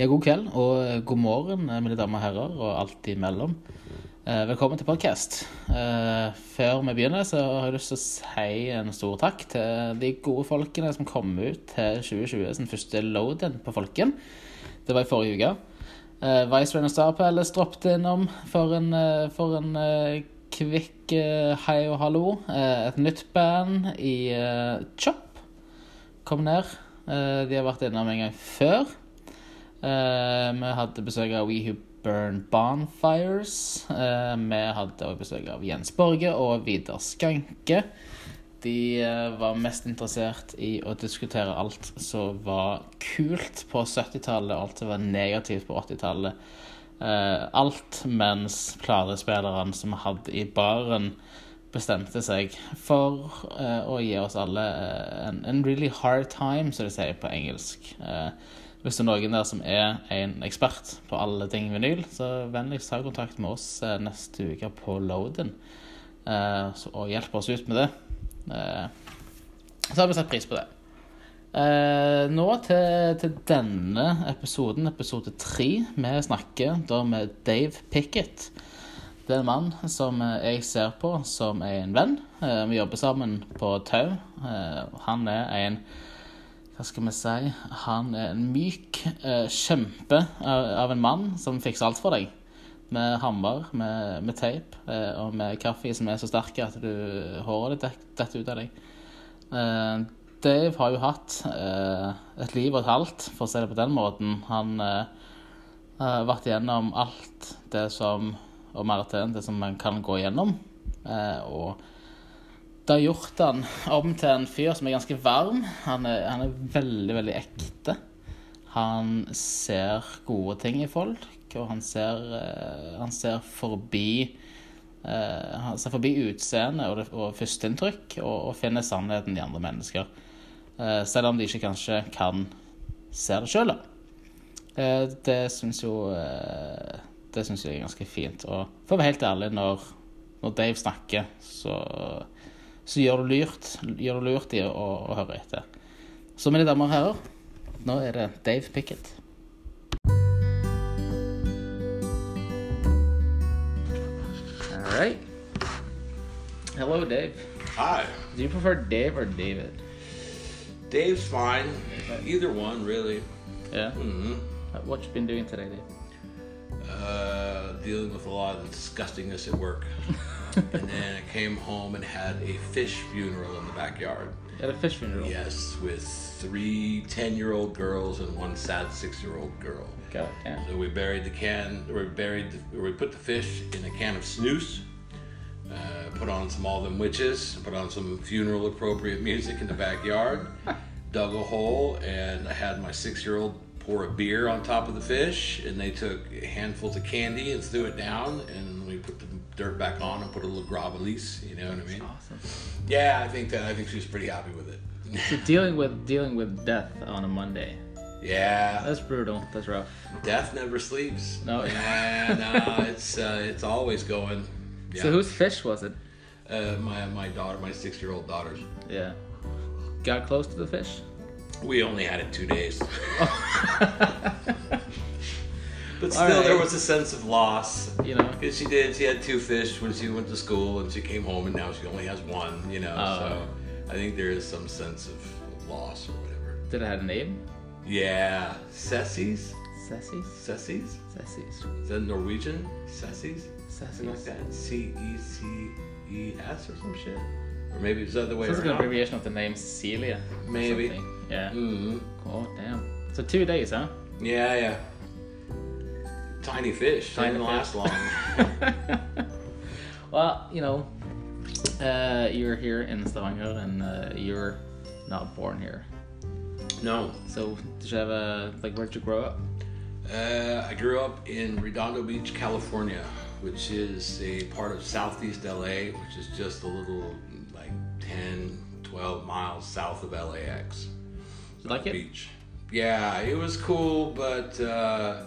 Ja, god kveld og god morgen, eh, mine damer og herrer, og alt imellom. Eh, velkommen til podcast. Eh, før vi begynner, så har jeg lyst til å si en stor takk til de gode folkene som kom ut til 2020 sin første load-in på Folken. Det var i forrige uke. Eh, Vice Rainer Star Palace droppet innom for en, eh, for en eh, kvikk eh, hei og hallo. Eh, et nytt band i eh, Chop kom ned. Eh, de har vært innom en gang før. Eh, vi hadde besøk av We Who Burn Bonfires. Eh, vi hadde også besøk av Jens Borge og Vidar Skanke. De eh, var mest interessert i å diskutere alt som var kult på 70-tallet, og alt som var negativt på 80-tallet. Eh, alt mens platespillerne som vi hadde i baren, bestemte seg for å gi oss alle en, en really hard time, som de sier på engelsk. Hvis det er noen der som er en ekspert på alle ting vinyl, så vennligst ta kontakt med oss eh, neste uke på Loaden. Eh, og hjelp oss ut med det. Eh, så har vi satt pris på det. Eh, nå til, til denne episoden, episode tre. Vi snakker da med Dave Pickett. Det er en mann som jeg ser på som en venn. Eh, vi jobber sammen på Tau. Eh, han er en hva skal vi si Han er en myk eh, kjempe av, av en mann som fikser alt for deg. Med hammer, med, med teip eh, og med kaffe som er så sterk at du, håret ditt detter ut av deg. Eh, Dave har jo hatt eh, et liv og et halvt, for å si det på den måten. Han eh, har vært igjennom alt det som og mer til det som man kan gå igjennom. Eh, og det har gjort han om til en fyr som er ganske varm. Han er, han er veldig, veldig ekte. Han ser gode ting i folk, og han ser, eh, han ser forbi eh, Han ser forbi utseendet og, det- og førsteinntrykk, og, og finner sannheten i andre mennesker. Eh, selv om de ikke kanskje kan se det sjøl, da. Det syns jo Det syns jeg er ganske fint. Og for å være helt ærlig, når, når Dave snakker, så, så gjør du lurt, gjør du lurt i å, å høre etter. Så mine damer og herrer, nå er det Dave Pickett. All right. Hello, Dave. Hi. Do you prefer Dave or David? Dave's fine. Either one, really. Yeah. hmm What you been doing today, Dave? Uh, dealing with a lot of disgustingness at work. and then I came home and had a fish funeral in the backyard. At a fish funeral. Yes, with three 10 year old girls and one sad six year old girl. God damn. So we buried the can, or we buried, the, or we put the fish in a can of snus, uh, put on some All Them Witches, put on some funeral appropriate music in the backyard, dug a hole, and I had my six year old pour a beer on top of the fish, and they took handfuls of candy and threw it down, and we put the dirt back on and put a little gravelise, you know what I mean? Awesome. Yeah, I think that, I think she was pretty happy with it. So dealing with dealing with death on a Monday. yeah, That's brutal. That's rough. death never sleeps. No. yeah, no, it's uh, it's always going. Yeah. So whose fish was it? Uh, my my daughter, my six year old daughter's. Yeah. Got close to the fish? We only had it two days, but still, Alright. there was a sense of loss. You know? Because she did, she had two fish when she went to school, and she came home, and now she only has one. You know, Oh. so I think there is some sense of loss or whatever. Did it have a name? Yeah, Sessies, Sessies? Sessies. Sessies. Is that Norwegian? Sessies. Something like that. C E C E S or some shit. Or maybe it's the other way Sounds like an abbreviation of the name Cecilia. Maybe. something. Yeah. hmm Oh, damn. So two days, huh? Yeah, yeah. Tiny fish. Tiny last fish. long. well, you know, uh, you're here in Stavanger and uh, you're not born here. no. So did you have a, like, where'd you grow up? Uh, I grew up in Redondo Beach, California, which is a part of southeast LA, which is just a little like 10, 12 miles south of LAX. You like it? Beach. Yeah, it was cool, but uh,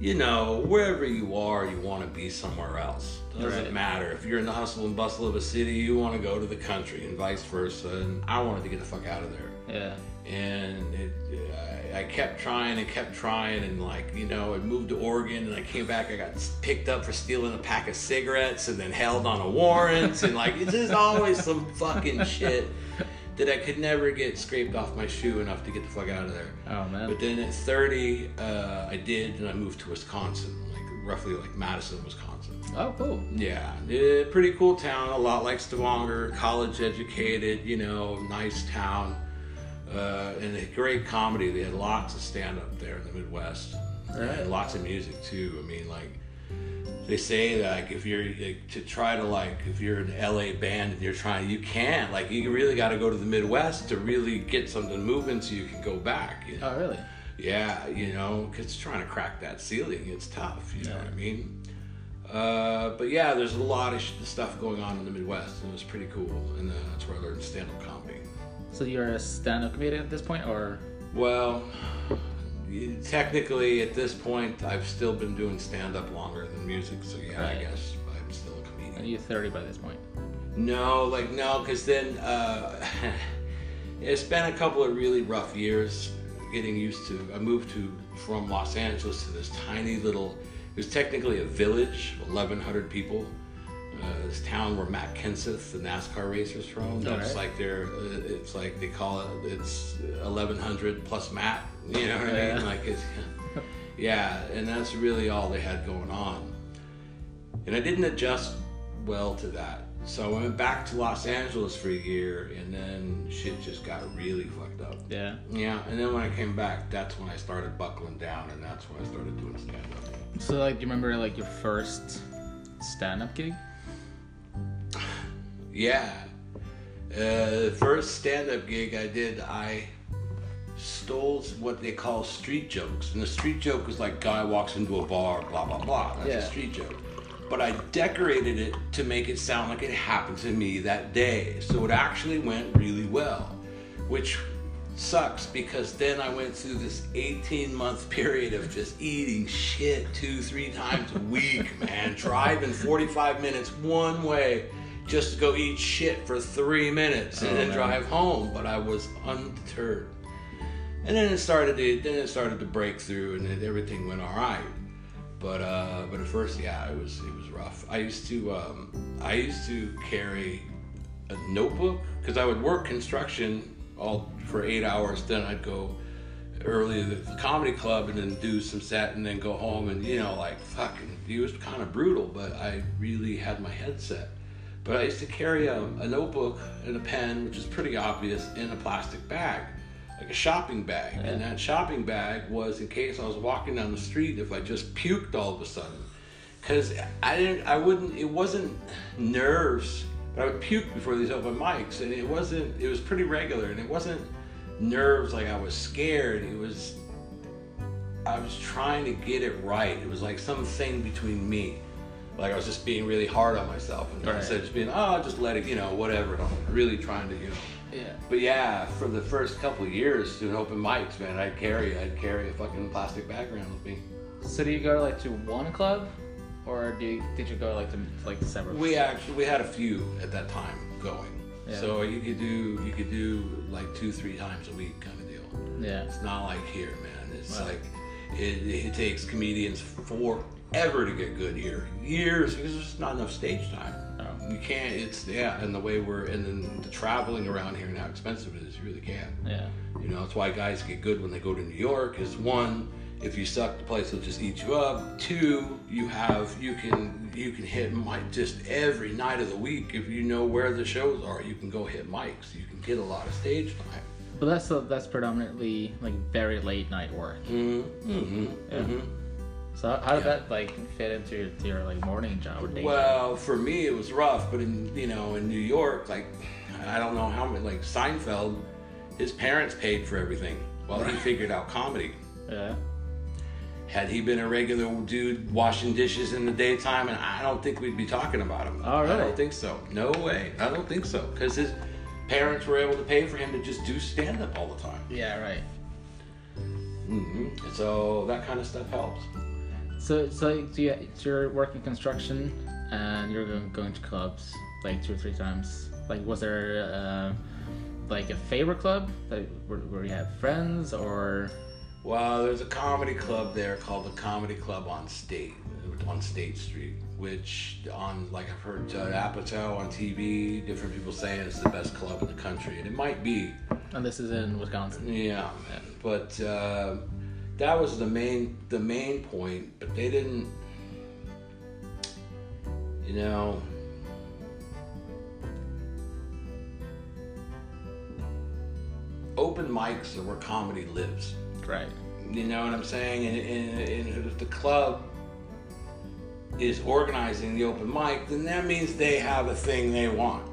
you know, wherever you are, you want to be somewhere else. Doesn't Right. matter if you're in the hustle and bustle of a city, you want to go to the country, and vice versa. And I wanted to get the fuck out of there. Yeah. and it, I, I kept trying and kept trying, and like you know, I moved to Oregon, and I came back. I got picked up for stealing a pack of cigarettes, and then held on a warrant, and like it's just always some fucking shit that I could never get scraped off my shoe enough to get the fuck out of there. Oh man. But then at 30, uh, I did, and I moved to Wisconsin, like roughly like Madison, Wisconsin. oh, cool. Yeah, eh, pretty cool town, a lot like Stavanger, college educated, you know, nice town, uh, and a great comedy. They had lots of stand up there in the Midwest, Right. and lots of music too. I mean, like they say that like if you're like, to try to like if you're an LA band and you're trying, you can't like you really got to go to the Midwest to really get something moving so you can go back. You know? Oh really? Yeah, you know, because trying to crack that ceiling, it's tough. You know what I mean? Uh, but yeah, there's a lot of sh- stuff going on in the Midwest, and it was pretty cool. And uh, that's where I learned stand-up comedy. So you're a stand-up comedian at this point, or Well, technically, at this point, I've still been doing stand-up longer than music, so yeah, Right. I guess I'm still a comedian. are you 30 by this point? No, like no, because then uh, it's been a couple of really rough years getting used to. I moved to from Los Angeles to this tiny little. It was technically a village, 1,100 people. Uh, this town where Matt Kenseth, the NASCAR racer's from. That's Alright. like their. Uh, it's like they call it. It's 1,100 plus Matt. You know what I Yeah. mean? Like it's. Yeah, and that's really all they had going on. And I didn't adjust well to that. So I went back to Los Angeles for a year, and then shit just got really fucked up. Yeah. Yeah, and then when I came back, that's when I started buckling down, and that's when I started doing stand up. So like, do you remember like your first stand-up gig? Yeah. Uh, the first stand up gig I did, I stole what they call street jokes. And the street joke was like, guy walks into a bar, blah, blah, blah. That's Yeah. a street joke. But I decorated it to make it sound like it happened to me that day. So it actually went really well, which sucks because then I went through this 18 month period of just eating shit two, three times a week, man. Driving 45 minutes one way just to go eat shit for three minutes and Oh, then man. drive home. But I was undeterred. And then it started to then it started to break through and everything went all right. But uh, but at first, yeah, it was it was rough. I used to um, I used to carry a notebook because I would work construction all for eight hours. Then I'd go early to the comedy club and then do some set and then go home and you know like fucking it was kind of brutal. But I really had my head set. But I used to carry a, a notebook and a pen, which is pretty obvious, in a plastic bag, like a shopping bag. And that shopping bag was in case I was walking down the street if I just puked all of a sudden. Because I didn't, I wouldn't, it wasn't nerves, but I would puke before these open mics. And it wasn't, it was pretty regular. And it wasn't nerves like I was scared. It was, I was trying to get it right. It was like something between me. Like I was just being really hard on myself, and Right. instead of just being, oh, I'll just let it, you know, whatever. I'm really trying to, you know. Yeah. But yeah, for the first couple of years doing open mics, man, I'd carry, I'd carry a fucking plastic bag around with me. So do you go like to one club, or do you, did you go like to like several? We actually we had a few at that time going, Yeah. so you could do you could do like two three times a week kind of deal. Yeah. It's not like here, man. It's Wow. like it, it takes comedians forever to get good here. Years because there's just not enough stage time. You can't. It's yeah, and the way we're and then the traveling around here and how expensive it is, you really can't. Yeah. You know, that's why guys get good when they go to New York. Is one, if you suck, the place will just eat you up. Two, you have you can you can hit mic just every night of the week if you know where the shows are. You can go hit mics. You can get a lot of stage time. But that's that's predominantly like very late night work. Mm-hmm. Mm-hmm. Yeah. mm-hmm. So how, did Yeah. that like fit into your, to your like morning job or day? job? Well, for me it was rough, but in you know in New York, like I don't know how many like Seinfeld, his parents paid for everything while he figured out comedy. Yeah. Had he been a regular dude washing dishes in the daytime, and I don't think we'd be talking about him. All right. I don't think so. No way. I don't think so. Because his parents were able to pay for him to just do stand up all the time. Yeah. Right. Mm-hmm. So that kind of stuff helps. So so do you, so you're working construction and you're going, going to clubs like two or three times. Like was there uh, like a favorite club that where, where you have friends or? Well, there's a comedy club there called the Comedy Club on State, on State Street, which on like I've heard Judd Apatow on TV, different people saying it's the best club in the country, and it might be. And this is in Wisconsin. Yeah, but uh, that was the main the main point. But they didn't, you know. Open mics are where comedy lives. Right. You know what I'm saying? And, and, and if the club is organizing the open mic, then that means they have a thing they want.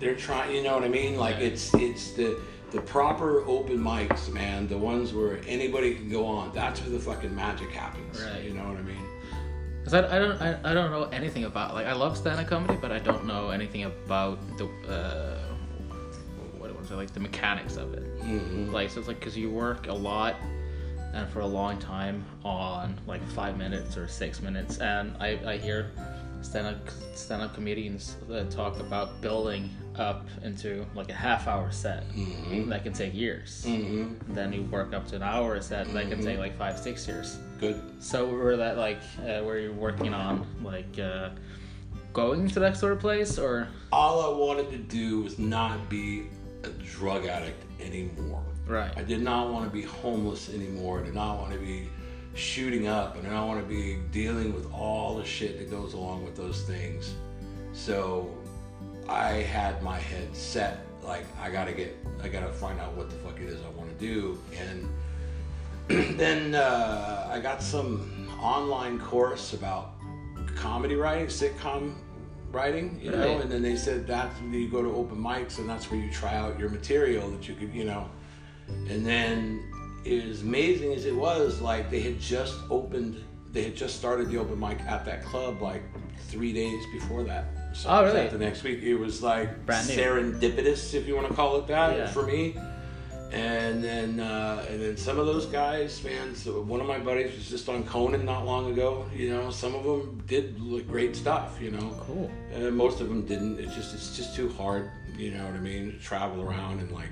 They're trying, you know what I mean? Like Yeah. it's it's the the proper open mics, man. The ones where anybody can go on. That's where the fucking magic happens. Right. You know what I mean? Cause I, I don't I, I don't know anything about like I love stand-up comedy, but I don't know anything about the uh, what was it like the mechanics of it. Mm-hmm. Like so it's like because you work a lot and for a long time on like five minutes or six minutes, and I, I hear stand-up stand-up comedians that talk about building up into like a half-hour set that can take years. Mm-hmm. Then you work up to an hour set that can take like five six years. Good. So were that like uh, were you working on like uh, going to that sort of place or All I wanted to do was not be a drug addict anymore. right? I did not want to be homeless anymore. I did not want to be shooting up. And I don't want to be dealing with all the shit that goes along with those things. So I had my head set like I gotta get, I gotta find out what the fuck it is I want to do. And then uh, I got some online course about comedy writing, sitcom writing, you know. And then they said that's you go to open mics and that's where you try out your material that you could, you know. And then as amazing as it was, like they had just opened, they had just started the open mic at that club like three days before that. So Oh, really? The next week, it was like Brand new. serendipitous, if you want to call it that, Yeah. for me. And then, uh, and then some of those guys, man. So one of my buddies was just on Conan not long ago. You know, some of them did great stuff. You know, Cool. uh, most of them didn't. It's just it's just too hard. You know what I mean? To travel around and like,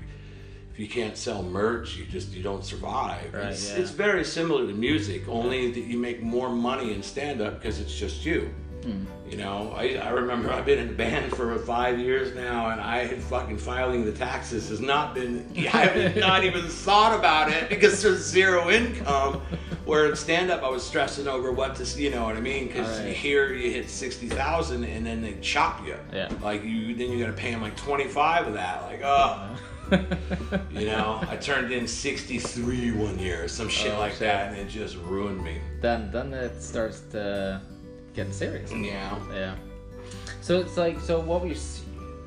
if you can't sell merch, you just you don't survive. Right, it's, yeah. it's very similar to music, only that you make more money in stand up because it's just you. Hmm. You know, I, I remember I've been in a band for five years now, and I had fucking filing the taxes has not been, I have not even thought about it because there's zero income. Where in stand up, I was stressing over what to, you know what I mean? Because Alright. here you hit 60,000 and then they chop you. Yeah. Like you, then you got to pay them like 25 of that. Like, oh. You know, I turned in 63 one year, some shit Oh, like shit. that, and it just ruined me. then then it starts to get serious. Yeah. Yeah. So it's like so what were you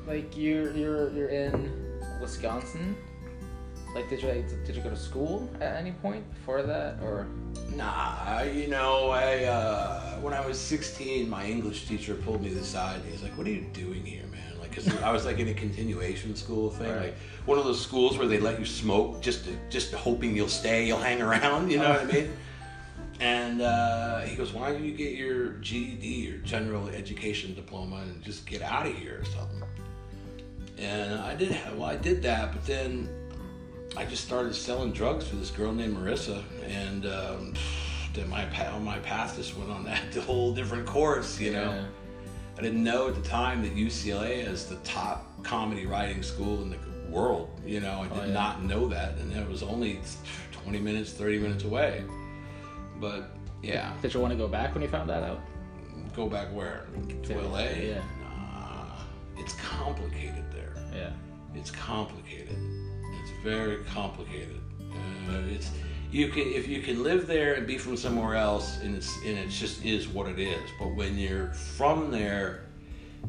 like you're you're you're in Wisconsin. Like did you did you go to school at any point before that or Nah, you know, I uh, when I was 16, my English teacher pulled me aside. and He's like, "What are you doing here, man?" Like, cause I was like in a continuation school thing, Right. like one of those schools where they let you smoke just to, just hoping you'll stay, you'll hang around. You know what I mean? And uh, he goes, "Why don't you get your GED, your general education diploma, and just get out of here or something?" And I did. Have, well, I did that, but then I just started selling drugs for this girl named Marissa, and um, then my my path just went on that whole different course. You know, Yeah. I didn't know at the time that UCLA is the top comedy writing school in the world. You know, I did Oh, yeah. not know that, and it was only 20 minutes, 30 minutes away. But yeah, did you want to go back when you found that out? go back where to To- LA. yeah. Nah, it's complicated there Yeah. it's complicated. It's very complicated. Uh, it's you can if you can live there and be from somewhere else, and it's and it just is what it is. But when you're from there,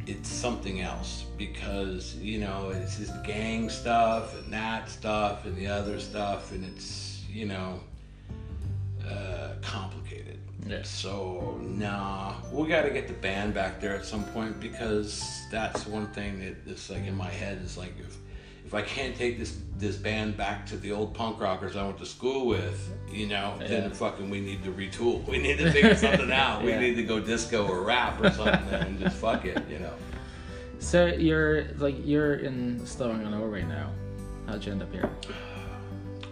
it's something else because you know it's just gang stuff and that stuff and the other stuff, and it's you know uh, complicated. Yeah. So nah, we got to get the band back there at some point because that's one thing that is like in my head is like if if I can't take this this band back to the old punk rockers I went to school with, you know, Yeah. then fucking we need to retool. We need to figure something out. We Yeah. need to go disco or rap or something and just fuck it, you know. So you're like you're in Stavanger, Norway now. How'd you end up here?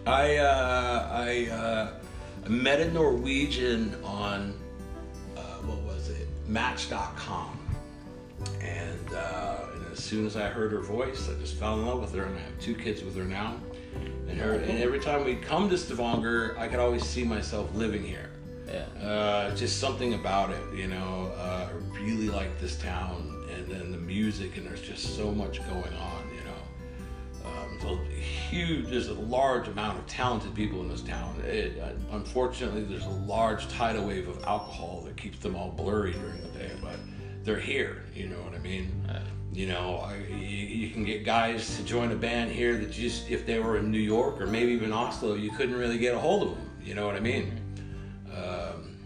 I uh, I uh, met a Norwegian on uh, what was it Match.com, and, uh, soon as I heard her voice, I just fell in love with her, and I have two kids with her now. And her, and every time we'd come to Stavanger, I could always see myself living here. Yeah. Uh, just something about it, you know. Uh, I really like this town, and then the music, and there's just so much going on, you know. Um, so huge, there's a large amount of talented people in this town. It, uh, unfortunately, there's a large tidal wave of alcohol that keeps them all blurry during the day, but they're here, you know what I mean? You know, I, you, you can get guys to join a band here that just, if they were in New York or maybe even Oslo, you couldn't really get a hold of them, you know what I mean? um,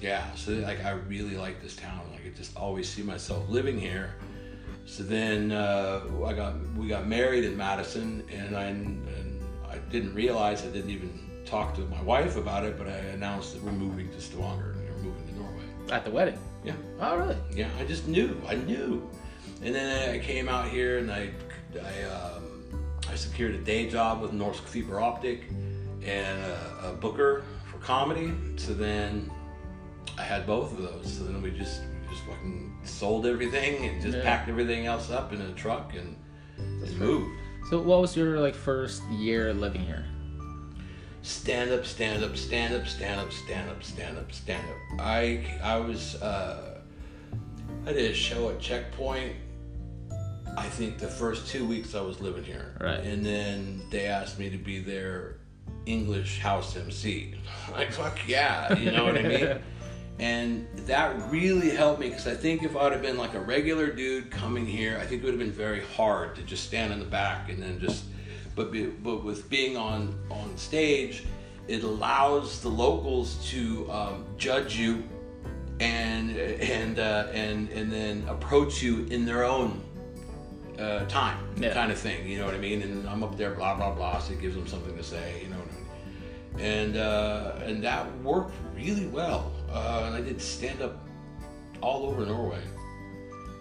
yeah, so like I really like this town. Like I just always see myself living here. So then uh, I got we got married in Madison, and I and I didn't realize I didn't even talk to my wife about it, but I announced that we're moving to Stavanger and we're moving to Norway. At the wedding. Yeah, Oh, really? yeah, I just knew, I knew. And then I came out here and I I um, I secured a day job with Norsk Fiber Optic and a, a booker for comedy. So then I had both of those. So then we just we just fucking sold everything and just Yeah. packed everything else up in a truck and, and moved. So, what was your like first year living here? stand up, stand up, stand up, stand up, stand up, stand up, stand up. I I was uh, I did a show at Checkpoint. I think the first two weeks I was living here, Right. And then they asked me to be their English house MC. Like fuck yeah, you know what I mean? And that really helped me because I think if I'd have been like a regular dude coming here, I think it would have been very hard to just stand in the back and then just. But be, but with being on on stage, it allows the locals to um, judge you and and uh, and and then approach you in their own uh, time, Yeah. kind of thing. You know what I mean? And I'm up there, blah blah blah. So it gives them something to say. You know what I mean? And uh, and that worked really well. Uh, and I did stand up all over Norway.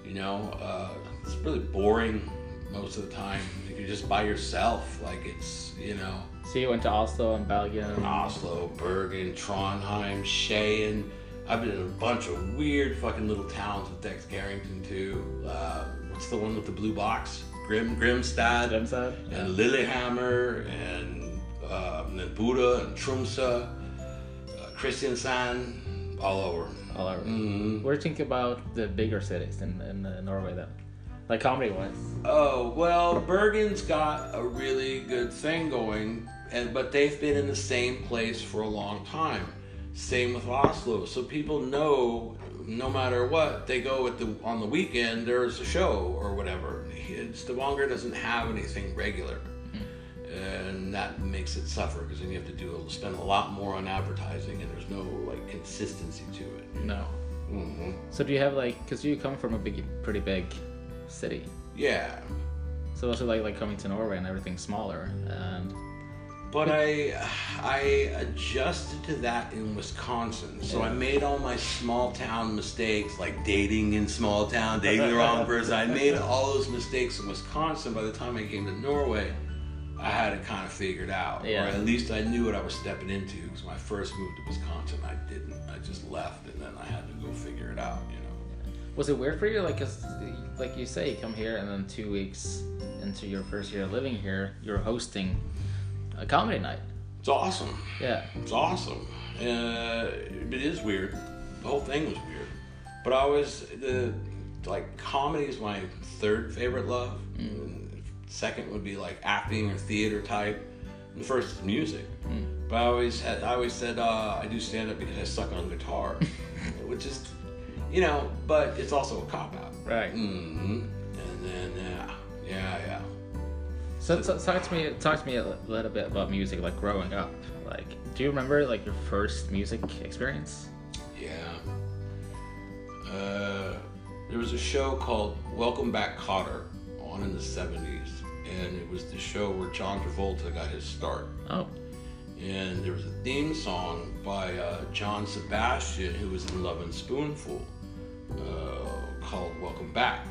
You know, uh, it's really boring most of the time. You're just by yourself. Like it's you know. So you went to Oslo and Bergen. Oslo, Bergen, Trondheim, Skien. I've been in a bunch of weird fucking little towns with Dex Garrington too. Uh, what's the one with the blue box? Grim Grimstad Grimstad? and Lillehammer and, um, then Bodø and Tromsø, uh, Kristiansand, all over. All over. Mhm. What do you think about the bigger cities in, in uh, Norway then? Like comedy wise? Oh well, Bergen's got a really good thing going, and but they've been in the same place for a long time. Same with Oslo, so people know no matter what they go at the on the weekend. There's a show or whatever. It's Stavanger doesn't have anything regular, and that makes it suffer because then you have to do spend a lot more on advertising, and there's no like consistency to it. No. hmm So do you have like, because you come from a big, pretty big city. Yeah, So also like, like coming to Norway and everything's smaller? And But I I adjusted to that in Wisconsin. So I made all my small town mistakes, like dating in small town, dating the wrong person. I made all those mistakes in Wisconsin. By the time I came to Norway, I had it kind of figured out, Yeah. or at least I knew what I was stepping into. Because when I first moved to Wisconsin, I didn't. I just left, and then I had to go figure it out. You know. was it weird for you? Like, 'cause, like you say, you come here and then two weeks into your first year living here, you're hosting a comedy night. It's awesome. Yeah. It's awesome. Uh, it is weird. The whole thing was weird. But I was the like comedy is my third favorite love. And Second would be like acting or theater type. And the first is music. But I always had I always said uh, I do stand up because I suck on guitar, which is you know, but it's also a cop out. Right. hmm And then yeah, yeah, yeah. So, so talk to me, talk to me a little bit about music, like growing up. Like, do you remember like your first music experience? Yeah. Uh, there was a show called Welcome Back Kotter on in the 70s, and it was the show where John Travolta got his start. Oh, And there was a theme song by uh, John Sebastian, who was in Lovin' Spoonful, uh, called Welcome Back.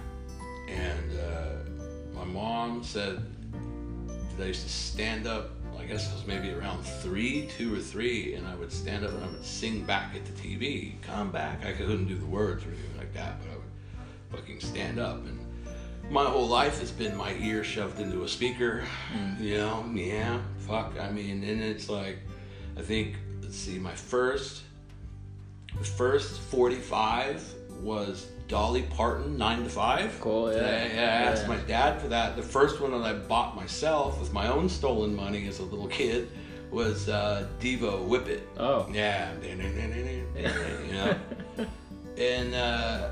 And uh, my mom said, I used to stand up. I guess it was maybe around three, two or three, and I would stand up and I would sing back at the TV. Come back. I couldn't do the words or anything like that, but I would fucking stand up. And my whole life has been my ear shoved into a speaker. Mm. You know, yeah, fuck. I mean, and it's like, I think, let's see, my first, the first 45 was Dolly Parton, 9 to 5. Cool, yeah. Yeah, I asked Yeah. my dad for that. The first one that I bought myself with my own stolen money as a little kid was uh, Devo Whip It. Oh. Yeah. you know? and uh,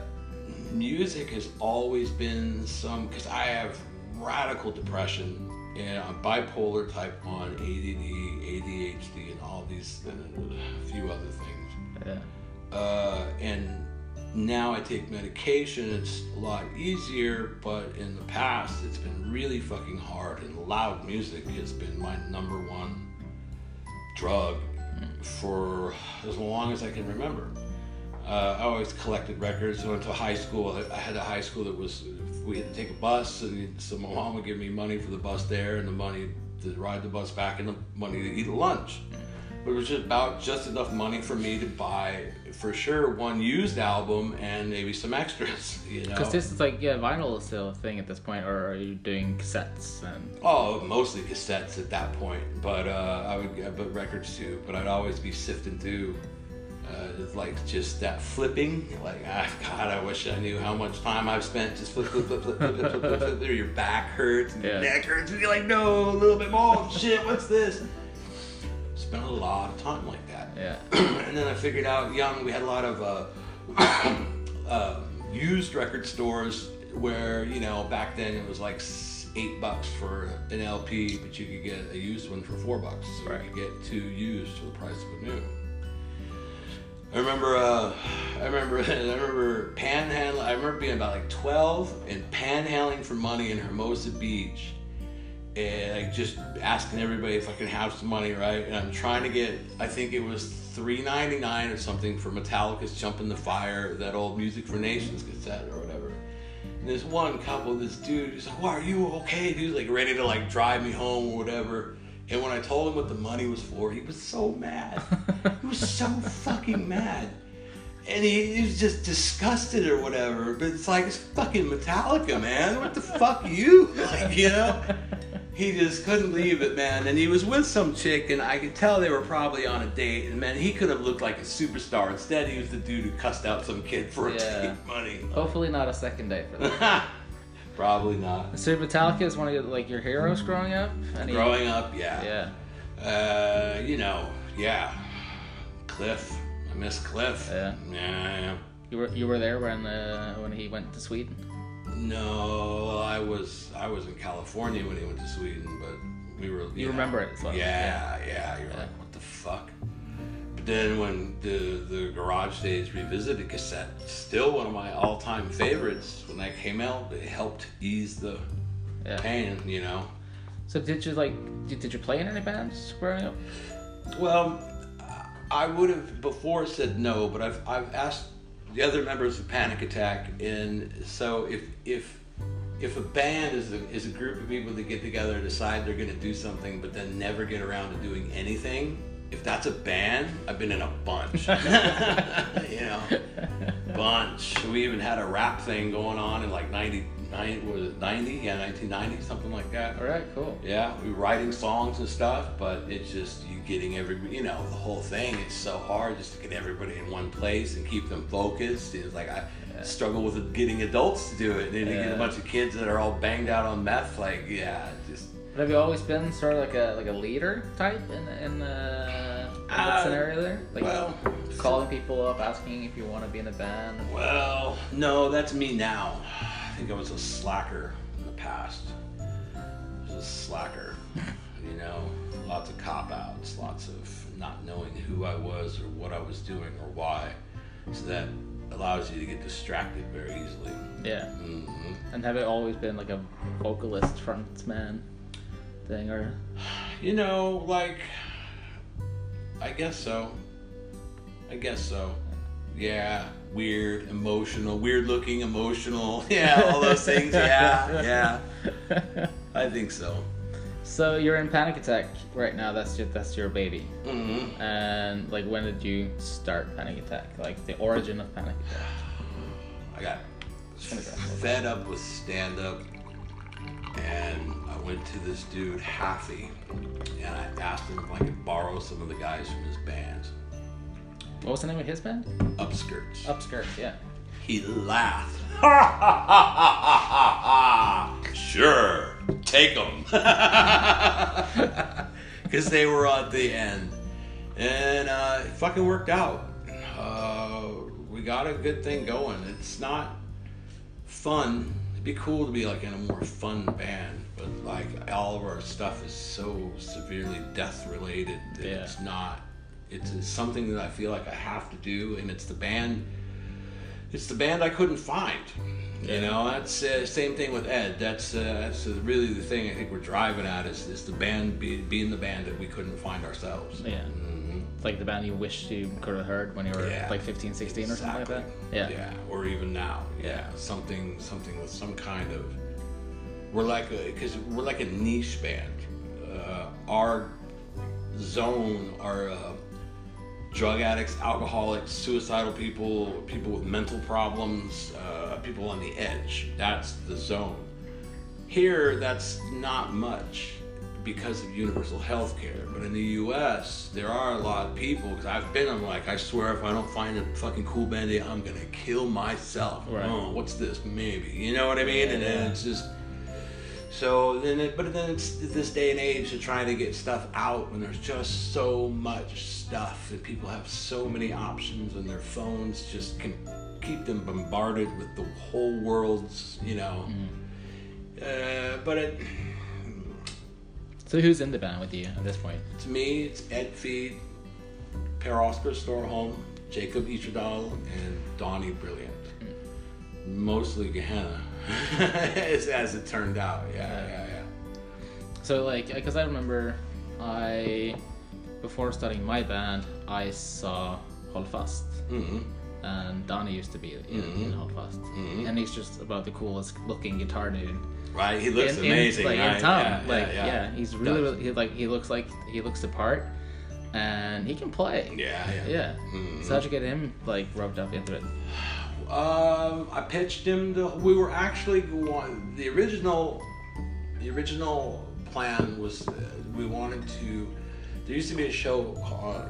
music has always been some because I have radical depression and I'm bipolar type one, ADD, ADHD, and all these and a few other things. Yeah. Uh, and now I take medication. It's a lot easier, but in the past, it's been really fucking hard. And loud music has been my number one drug for as long as I can remember. Uh, I always collected records. I went to high school. I- had a high school that was we had to take a bus, and so my mom would give me money for the bus there, and the money to ride the bus back, and the money to eat lunch but it was just about just enough money for me to buy for sure one used album and maybe some extras you know because this is like yeah vinyl is still a thing at this point or are you doing cassettes and oh mostly cassettes at that point but uh, i would but records too but i'd always be sifting through uh, like just that flipping like ah, god i wish i knew how much time i've spent just flip flip flip flip flip flip flip, flip, flip, flip your back hurts and yeah. your neck hurts and you're like no a little bit more shit what's this Spent a lot of time like that. Yeah. and then I figured out young, we had a lot of uh, uh, used record stores where, you know, back then it was like eight bucks for an LP, but you could get a used one for four bucks. So Right. you could get two used for the price of a new. I remember, uh, I remember, I remember panhandling. I remember being about like 12 and panhandling for money in Hermosa Beach and like just asking everybody if I can have some money, right? And I'm trying to get, I think it was $3.99 or something for Metallica's "Jump in the Fire," that old Music for Nations cassette or whatever. And this one couple, this dude, he's like, "Why are you okay?" Dude, like ready to like drive me home or whatever. And when I told him what the money was for, he was so mad. he was so fucking mad. And he, he was just disgusted or whatever. But it's like, it's fucking Metallica, man. What the fuck you? Like, you know? He just couldn't leave it, man. And he was with some chick, and I could tell they were probably on a date. And man, he could have looked like a superstar. Instead, he was the dude who cussed out some kid for Yeah. money. Hopefully not a second date for that. probably not. so Metallica is one of your, like your heroes growing up. Any, Growing up, yeah. Yeah. Uh, you know, yeah. Cliff. I miss Cliff. Yeah. Yeah, yeah. You were you were there when uh, when he went to Sweden. No, I was I was in California when he went to Sweden, but we were. You know, remember it as well. Yeah, yeah. You're Yeah. like, what the fuck? But then when the the Garage Days revisited cassette, still one of my all time favorites. When that came out, it helped ease the Yeah. pain. You know. So did you like did, did you play in any bands growing up? Well, I would have before said no, but I've I've asked the other members of Panic Attack, and so if if if a band is a, is a group of people that get together and decide they're going to do something, but then never get around to doing anything, if that's a band, I've been in a bunch. you know, bunch. We even had a rap thing going on in like 90, 90 was it 90? Yeah, 1990, something like that. All right, cool. Yeah, we were writing songs and stuff, but it's just getting every you know the whole thing. It's so hard just to get everybody in one place and keep them focused. It's like I struggle with getting adults to do it, and then you get a bunch of kids that are all banged out on meth. Like yeah, just But have you always been sort of like a like a leader type in in, uh, in that Uh, scenario there? Like well, calling people up, asking if you want to be in a band. well, no, that's me now. I think I was a slacker in the past. I was a slacker, you know, lots of cop outs, lots of not knowing who I was or what I was doing or why. So that allows you to get distracted very easily. Yeah. hmm And have it always been like a vocalist frontman thing, or You know, like, I guess so. I guess so. Yeah, weird, emotional, weird looking, emotional. Yeah, all those things. Yeah, yeah. I think so. So you're in Panic Attack right now. That's your that's your baby. hmm And like, when did you start Panic Attack? Like the origin of Panic Attack. I got fed up with stand up, and I went to this dude Haffy, and I asked him if I could borrow some of the guys from his band, What was the name of his band? Upskirts. Upskirts. Yeah. He laughed. sure, take them. Because they were at the end. And uh, it fucking worked out. Uh, we got a good thing going. It's not fun. It'd be cool to be like in a more fun band, but like all of our stuff is so severely death related that Yeah. it's not. It's, it's something that I feel like I have to do, and it's the band it's the band I couldn't find. You know, that's uh, same thing with Ed. That's uh, that's really the thing I think we're driving at is, is the band be, being the band that we couldn't find ourselves. Yeah. Mhm. It's like the band you wish you could have heard when you were Yeah. like 15, 16 or something like that. Yeah. Yeah, or even now. Yeah, something something with some kind of. We're like because we're like a niche band. Uh, our zone, our uh, drug addicts, alcoholics, suicidal people, people with mental problems, uh, people on the edge. That's the zone. Here, that's not much because of universal health care. But in the US, there are a lot of people, because I've been, I'm like, I swear if I don't find a fucking cool band aid, I'm gonna kill myself. Right. Oh, what's this? Maybe. You know what I mean? And then it's just. So then, it, but then it's this day and age to try to get stuff out when there's just so much stuff and people have so many options and their phones just can keep them bombarded with the whole world's, you know. Uh, but it, So who's in the band with you at this point? to me, it's Ed Feed, Per Oscar Storholm, Jacob Icherdal, and Donnie Brilliant. Mostly Gehenna, as, as it turned out. Yeah, yeah, yeah. So like, because I remember, I before starting my band, I saw Hold Fast, hmm and Donnie used to be in, in Hold Fast, Mhm. and he's just about the coolest looking guitar dude Right, he looks in, in- amazing. like right? in town. Yeah, like yeah, yeah, he's really, Does. really he, like he looks like he looks the part, and he can play. Yeah, yeah. Yeah. Mhm. So how'd you get him like rubbed up into it? Um, I pitched him to. We were actually going. The original, the original plan was uh, we wanted to. There used to be a show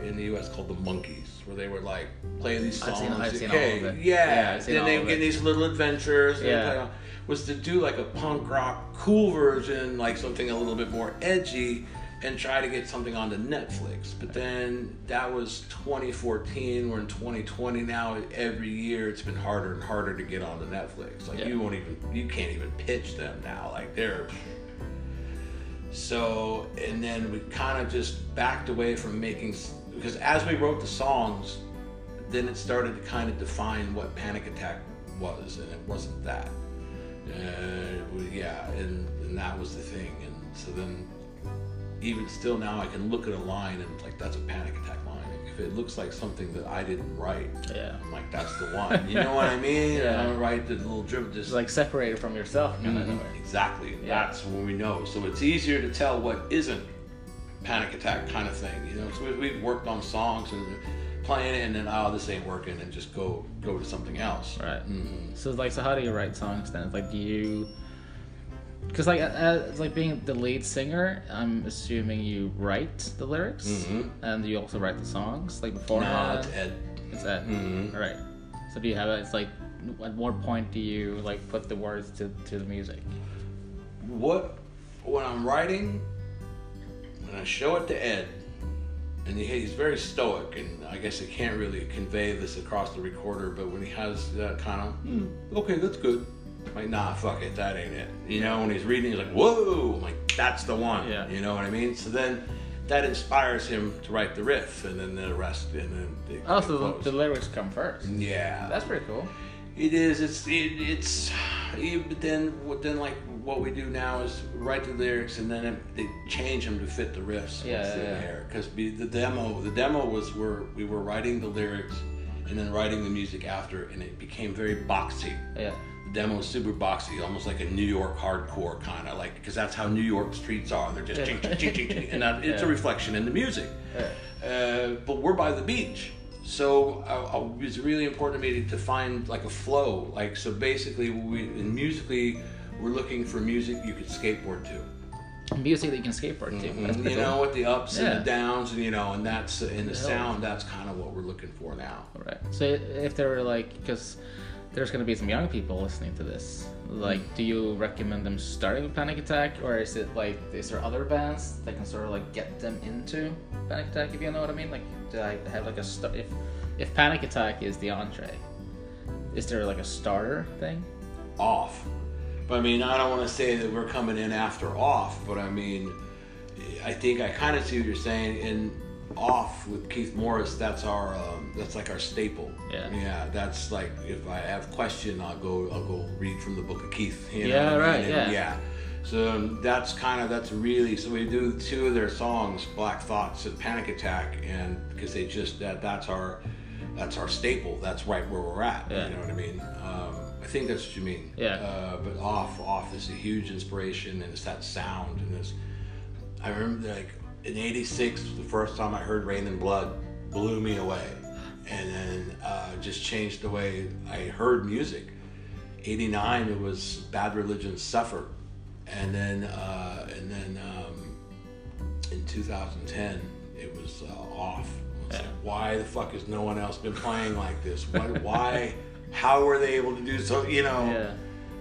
in the U.S. called The Monkees, where they would like play these I've songs. seen- I've seen all of it. yeah. Yeah, I've then they would get these little adventures. and Yeah. Was to do like a punk rock cool version, like something a little bit more edgy, and try to get something onto Netflix. But then that was 2014. We're in 2020 now. Every year it's been harder and harder to get onto Netflix. Like Yeah. you won't even, you can't even pitch them now. Like they're. So and then we kind of just backed away from making because as we wrote the songs, then it started to kind of define what Panic Attack was, and it wasn't that. Yeah, and, and that was the thing. And so then, even still now, I can look at a line and like that's a Panic Attack it looks like something that I didn't write, Yeah. I'm like that's the one. You know what I mean? Yeah. And I write the little drip, just like separated from yourself, kind of. Mhm, Exactly. Yeah. That's when we know. So it's easier to tell what isn't panic attack kind of thing. You know, so we, we've worked on songs and playing it, and then oh, this ain't working, and just go go to something else. Right. hmm So like, so how do you write songs then? It's like, do you? Because like, uh, it's like being the lead singer. I'm assuming you write the lyrics Mhm. and you also write the songs like before. No, it's Ed. It's that. Mhm. Right. So do you have it? It's like, at what point do you like put the words to, to the music? What when I'm writing, when I show it to Ed, and he, he's very stoic, and I guess he can't really convey this across the recorder. But when he has that kind of, hmm, okay, that's good. Like, nah, fuck it, that ain't it. You know, when he's reading, he's like, whoa, I'm like, that's the one. Yeah. You know what I mean? So then that inspires him to write the riff, and then the rest, and then they, Oh, so the, the lyrics come first. yeah, That's pretty cool. it is. It's it, it's. But then, then like what we do now is write the lyrics and then it, they change them to fit the riffs. Yeah, what's in yeah. Because the demo, the demo was where we were writing the lyrics and then writing the music after, and it became very boxy. Yeah. The demo's super boxy, almost like a New York hardcore kind of like, because that's how New York streets are. They're just ching, ching, ching, ching, ching, and that, it's a reflection in the music. Uh, but we're by the beach, so uh, uh, it's really important to me to find like a flow. Like so, basically, we in musically, we're looking for music you could skateboard to. Music that you can skateboard to. That's You know, cool. with the ups Yeah. and the downs, and you know, and that's in the Yeah. sound. That's kind of what we're looking for now. Right. So if there were like, because there's going to be some young people listening to this, like, mm. do you recommend them starting with Panic Attack, or is it like, is there other bands that can sort of like get them into Panic Attack? If you know what I mean, like, do I have like a start? If if Panic Attack is the entree, is there like a starter thing? off. But I mean, I don't want to say that we're coming in after off, but I mean, I think I kind of see what you're saying. And off with Keith Morris, that's our um, that's like our staple. Yeah. Yeah, that's like if I have question, I'll go I'll go read from the book of Keith. You know Yeah, what I mean? right, And yeah. yeah. So um, that's kind of that's really so we do two of their songs, Black Thoughts and Panic Attack, and because they just that that's our that's our staple. That's right where we're at. Yeah. You know what I mean? Um, I think that's what you mean. Yeah. Uh, but off off is a huge inspiration, and it's that sound, and it's. I remember like in '86, the first time I heard Reign in Blood blew me away, and then uh, just changed the way I heard music. '89, it was Bad Religion Suffer, and then uh, and then um, in 2010, it was uh, off. Like, why the fuck has no one else been playing like this? Why? why how were they able to do so? You know, Yeah.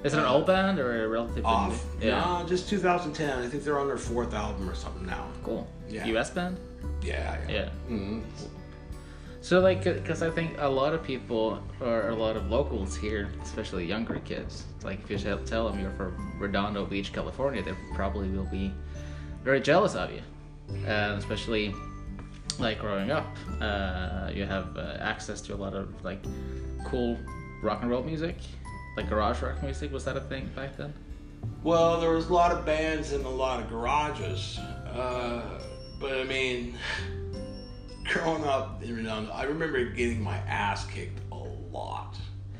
Is it an old band or a relatively off. new? Yeah. No, just 2010. I think they're on their fourth album or something now. Cool. Yeah. U.S. band. Yeah, yeah. Yeah. hmm So like, because I think a lot of people or a lot of locals here, especially younger kids, like if you tell- tell them you're from Redondo Beach, California, they probably will be very jealous of you, and especially like growing up, uh, you have uh, access to a lot of like cool rock and roll music, like garage rock music. Was that a thing back then? Well, there was a lot of bands in a lot of garages, uh, but I mean, growing up in Redondo, I remember getting my ass kicked a lot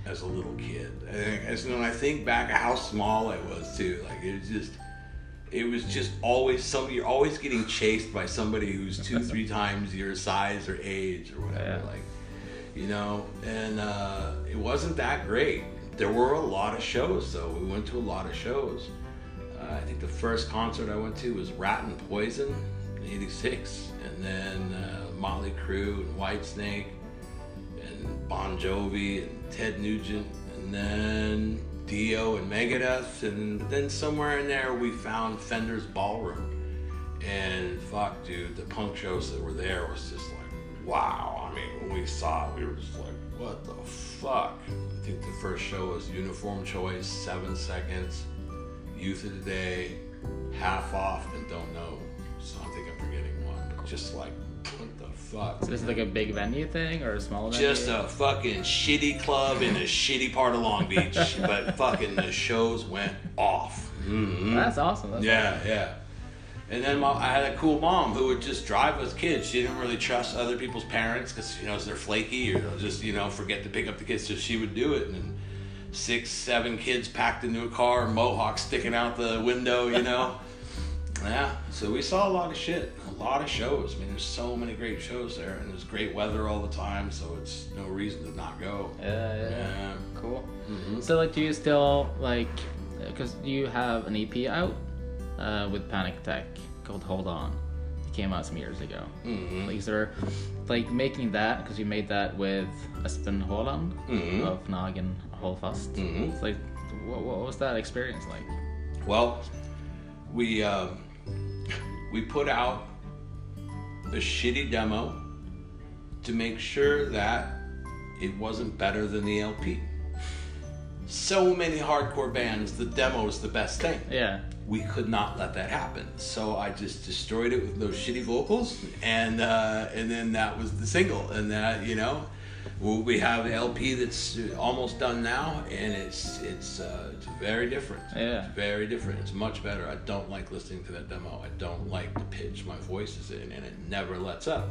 as a little kid. And as when I think back how small I was too, like it was just, it was just always some. You're always getting chased by somebody who's two, three times your size or age or whatever. Yeah. Like, you know, and uh, it wasn't that great. There were a lot of shows though. We went to a lot of shows. Uh, I think the first concert I went to was Ratt and Poison in '86, and then uh, Motley Crue and Whitesnake, and Bon Jovi and Ted Nugent, and then Dio and Megadeth, and then somewhere in there we found Fender's Ballroom. And fuck, dude, the punk shows that were there was just like, wow. I mean, when we saw it, we were just like, what the fuck? I think the first show was Uniform Choice, Seven Seconds, Youth of Today, Half Off, and Dr. Know. So I think I'm forgetting one, but just like, what the fuck? So this is like a big venue thing or a small venue? Just a fucking shitty club in a shitty part of Long Beach, but fucking the shows went off. Mhm. That's awesome. That's Yeah, yeah. And then my, I had a cool mom who would just drive with kids. She didn't really trust other people's parents because you know they're flaky or they'll just you know forget to pick up the kids. So she would do it, and six, seven kids packed into a car, mohawk sticking out the window, you know. yeah. So we saw a lot of shit, a lot of shows. I mean, there's so many great shows there, and there's great weather all the time, so it's no reason to not go. Yeah, yeah, yeah. Yeah. Cool. Mhm. So, like, do you still like? Because you have an EP out uh, with Panic Attack called "Hold On." It came out some years ago. Mhm. Like, is there like making that because you made that with Espen Haaland Mhm. of Nagen Holfast? Mhm. It's like, what, what was that experience like? Well, we um, we put out a shitty demo to make sure that it wasn't better than the LP. So many hardcore bands, the demo is the best thing. Yeah. We could not let that happen, so I just destroyed it with those shitty vocals, and uh, and then that was the single, and that you know, we have an LP that's almost done now, and it's it's uh, it's very different. Yeah. It's very different. It's much better. I don't like listening to that demo. I don't like the pitch my voice is in, and it never lets up.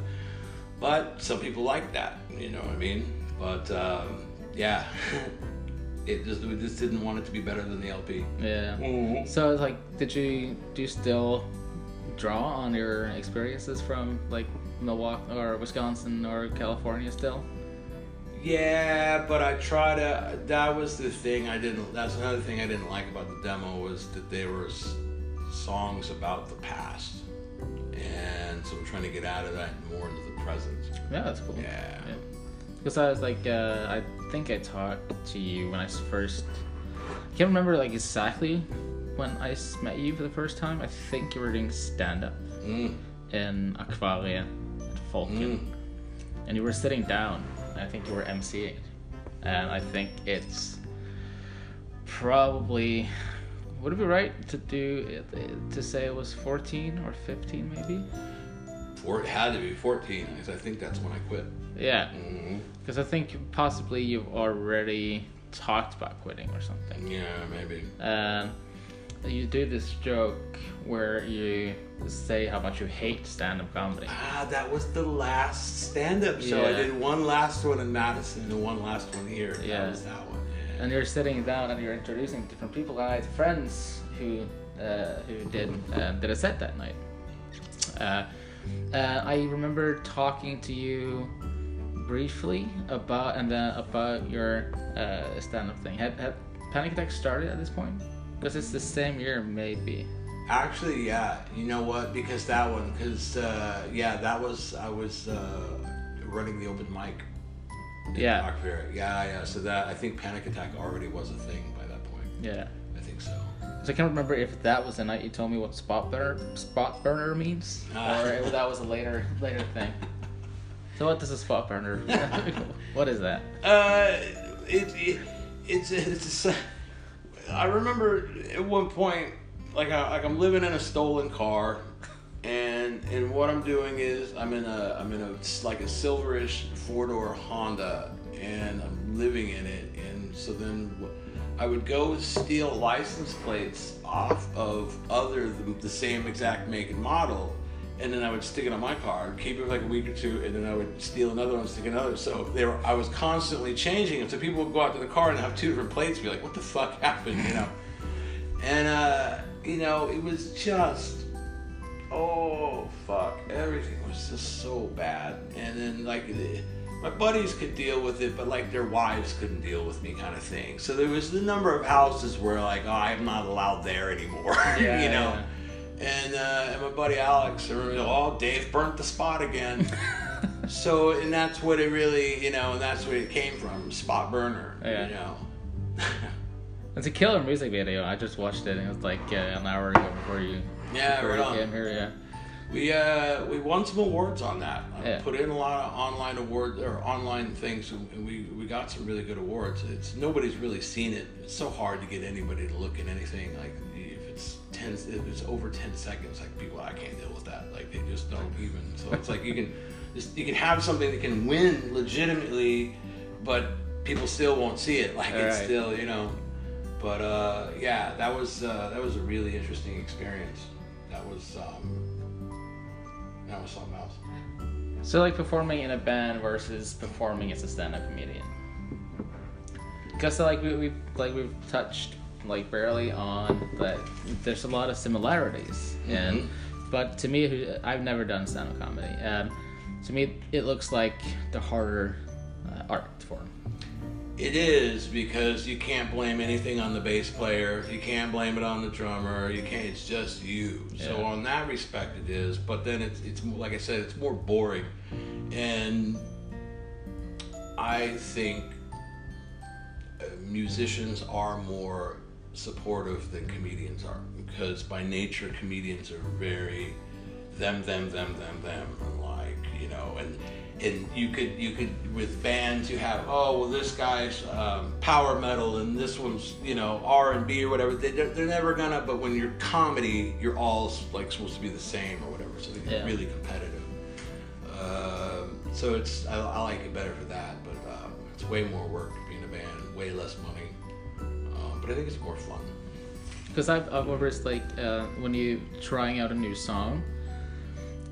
But some people like that. You know what I mean? But um, yeah, it just we just didn't want it to be better than the LP. Yeah. Mhm. So like, did you do you still draw on your experiences from like Milwaukee or Wisconsin or California still? Yeah, but I try to. That was the thing I didn't. That's another thing I didn't like about the demo was that there was songs about the past, and so I'm trying to get out of that and more into the present. Yeah, that's cool. Yeah. Because I was like, uh, I think I talked to you when I first. I can't remember like exactly when I met you for the first time. I think you were doing stand up Mm. in Aquaria at Folken, Mm. and you were sitting down. And I think you were emceeing, and I think it's probably. Would it be right to do to say it was 14 or 15 maybe? Four, it had to be 14 because I think that's when I quit. Yeah, hmm because I think possibly you've already talked about quitting or something. Yeah, maybe. Um, you do this joke where you say how much you hate stand-up comedy. Ah, that was the last stand-up show. I did one last one in Madison and one last one here. Yeah. That was that one. Yeah. And you're sitting down and you're introducing different people. I had friends who uh, who did uh, did a set that night. Uh, uh, I remember talking to you briefly about and then about your uh, stand-up thing. Had, had Panic Attack started at this point? Because it's the same year, maybe. Actually, yeah. You know what? Because that one, because uh, yeah, that was I was uh, running the open mic. in Yeah. Yeah, yeah. So that I think Panic Attack already was a thing by that point. Yeah. I think so. So I can't remember if that was the night you told me what spot burner spot burner means, Ah. or if that was a later later thing. So what does a spot burner? what is that? Uh, it, it it's it's. A, I remember at one point, like I, like I'm living in a stolen car, and and what I'm doing is I'm in a I'm in a like a silverish four door Honda, and I'm living in it, and so then. I would go steal license plates off of other the, the same exact make and model, and then I would stick it on my car, keep it for like a week or two, and then I would steal another one, stick another. So they were, I was constantly changing them. So people would go out to the car and have two different plates, and be like, "What the fuck happened?" You know. And uh, you know, it was just, oh fuck, everything was just so bad. And then like. The, my buddies could deal with it, but like their wives couldn't deal with me, kind of thing. So there was the number of houses where like, oh, I'm not allowed there anymore, Yeah, you know. yeah. And uh, and my buddy Alex, or, oh, Dave burnt the spot again. so and that's what it really, you know, and that's where it came from, spot burner, Yeah. you know. It's a killer music video. I just watched it. and It was like uh, an hour ago before you. Yeah, before right on. came here. Yeah. We uh we won some awards on that. I Yeah. put in a lot of online awards or online things, and we we got some really good awards. It's nobody's really seen it. It's so hard to get anybody to look at anything. Like it's ten, if it's over ten seconds, like people, I can't deal with that. Like they just don't even. So it's like you can just you can have something that can win legitimately, but people still won't see it. Like it's Right. still you know. But uh, yeah, that was uh, that was a really interesting experience. That was um, that was something else. So like performing in a band versus performing as a stand-up comedian. Because like we we like we've touched like barely on but there's a lot of similarities and but to me I've never done stand-up comedy. Um, to me it looks like the harder uh, art form. It is because you can't blame anything on the bass player. You can't blame it on the drummer. You can't. It's just you. So on that respect, it is. But then it's it's like I said, it's more boring, and I think uh, musicians are more supportive than comedians are because by nature comedians are very them them them them them and like you know and and you could you could with bands you have oh well this guy's um, power metal and this one's you know R and B or whatever. They, they're, they're never gonna but when you're comedy you're all like supposed to be the same or whatever so they get Yeah. really competitive. Um, so it's I, I like it better for that but um, it's way more work to be in a band way less money but I think it's more fun Because I've, I've always like uh, when you're trying out a new song,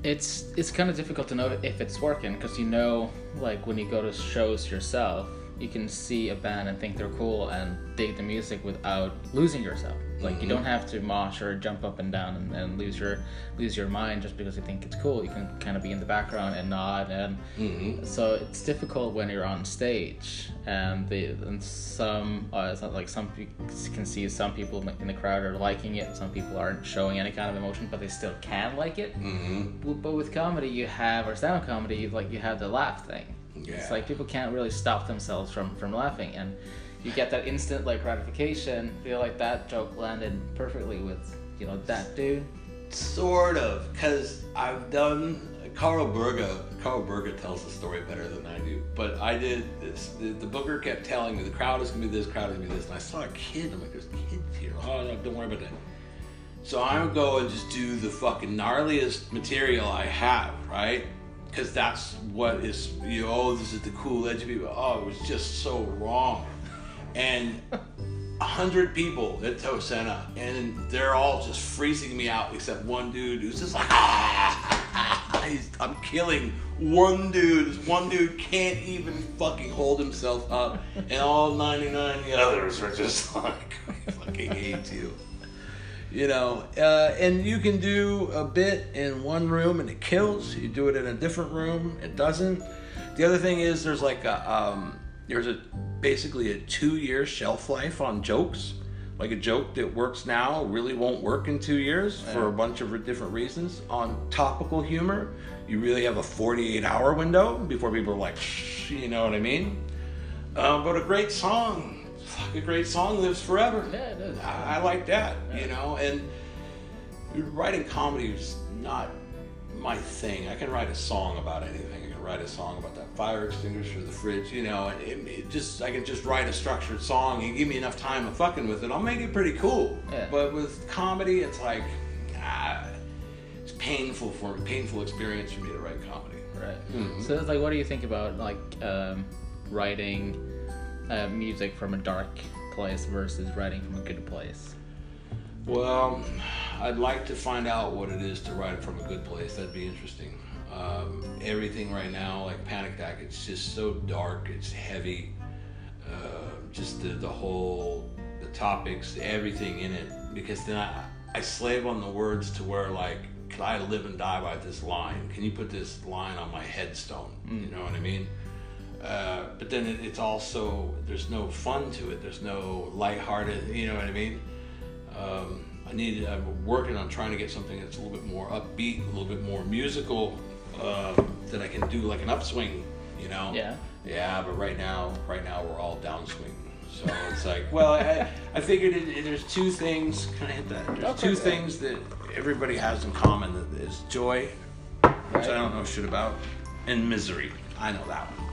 it's it's kind of difficult to know if it's working because you know like when you go to shows yourself, you can see a band and think they're cool and dig the music without losing yourself. Like you don't have to mosh or jump up and down and, and lose your lose your mind just because you think it's cool. You can kind of be in the background and nod and so it's difficult when you're on stage and the and some uh, it's not like some you can see some people in the crowd are liking it. Some people aren't showing any kind of emotion, but they still can like it. Mm-hmm. But with comedy, you have or stand-up comedy, like you have the laugh thing. Yeah. It's like people can't really stop themselves from from laughing, and you get that instant like gratification. Feel like that joke landed perfectly with you know that dude. Sort of, because I've done. Carl Berga. Carl Berga tells the story better than I do. But I did this. The, the booker kept telling me the crowd is gonna be this, crowd is gonna be this, and I saw a kid. I'm like, there's kids here. Oh no, don't worry about that. So I would go and just do the fucking gnarliest material I have, right? Because that's what is, you know, oh, this is the cool edge people. Oh, it was just so wrong. And a hundred people at Tou Scene, and they're all just freezing me out except one dude who's just like, ah, I'm killing one dude. One dude can't even fucking hold himself up, and all 99 the others are just like, I fucking hate you. You know, uh, and you can do a bit in one room and it kills. You do it in a different room, it doesn't. The other thing is there's like a um, there's a basically a two year shelf life on jokes. Like a joke that works now really won't work in two years for a bunch of different reasons. On topical humor, you really have a 48 hour window before people are like, Shh, you know what I mean? Uh, but a great song, fuck, a great song lives forever. Yeah, it is. I, I like that, you know, and writing comedy is not my thing. I can write a song about anything. I can write a song about that fire extinguisher, the fridge, you know, and it, it just I can just write a structured song. and give me enough time of fucking with it, I'll make it pretty cool. Yeah. But with comedy, it's like, ah, it's painful for me, painful experience for me to write comedy. Right. Mm-hmm. So it's like, what do you think about like um, writing uh, music from a dark place versus writing from a good place? Well, I'd like to find out what it is to write it from a good place. That'd be interesting. Um, everything right now, like Panic Attack, it's just so dark. It's heavy. Uh, just the, the whole, the topics, everything in it. Because then I, I slave on the words to where like, can I live and die by this line? Can you put this line on my headstone? You know what I mean? Uh, but then it, it's also there's no fun to it. There's no lighthearted. You know what I mean? Um, I need. I'm working on trying to get something that's a little bit more upbeat, a little bit more musical, um, that I can do like an upswing. You know? Yeah. Yeah, but right now, right now we're all downswing. So it's like, well, I, I figured it, it- there's two things. Can I hit that? There's Okay. two things that everybody has in common. That is joy, which Right. I don't know shit about, and misery. I know that one.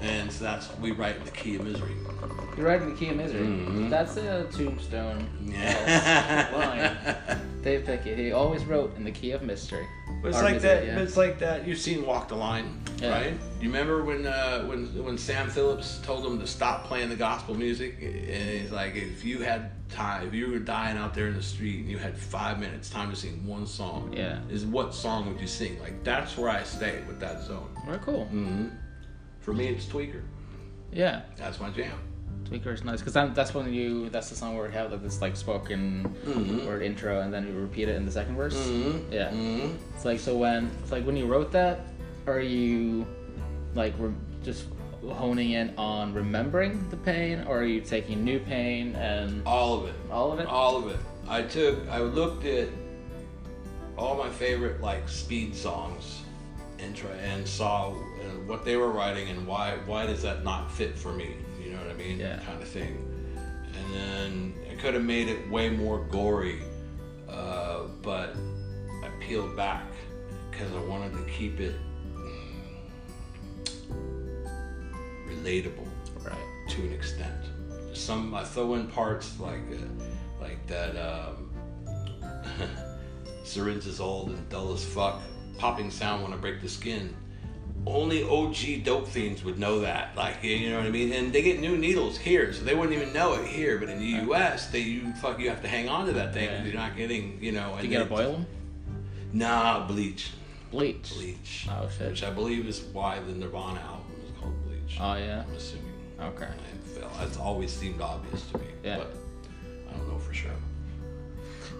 And so that's we write the key of misery. You're writing the key of misery. Mm-hmm. That's a tombstone Yeah. line. Dave Pickett. He always wrote in the key of mystery. But it's Or like misery, that. yeah. but It's like that. You've seen Walk the Line, Yeah. right? You remember when uh, when when Sam Phillips told him to stop playing the gospel music, and he's like, if you had time, if you were dying out there in the street and you had five minutes time to sing one song, Yeah. is what song would you sing? Like that's where I stay with that zone. Very cool. hmm For me, it's Tweaker. Yeah. That's my jam. Tweaker is nice because that's when you that's the song where we have like this like spoken word intro and then you repeat it in the second verse. Mm-hmm. Yeah. hmm It's like so when it's like when you wrote that, are you like re- just honing in on remembering the pain, or are you taking new pain and All of it. all of it? All of it. I took, I looked at all my favorite like speed songs and try and saw uh, what they were writing and why why does that not fit for me? You know what I mean? Yeah. Kind of thing. And then I could have made it way more gory, uh, but I peeled back because I wanted to keep it relatable Right. to an extent. Some I throw in parts like uh, like that. Um, syringe is old and dull as fuck. Popping sound when I break the skin. Only OG dope fiends would know that. Like you know what I mean. And they get new needles here, so they wouldn't even know it here. But in the U.S., they you fuck you have to hang on to that thing Yeah. you're not getting you know. Do you gotta boil them? Nah, bleach. Bleach. Bleach. Oh, shit. Which I believe is why the Nirvana album is called Bleach. Oh yeah. I'm assuming. Okay. It's always seemed obvious to me. Yeah. But I don't know for sure.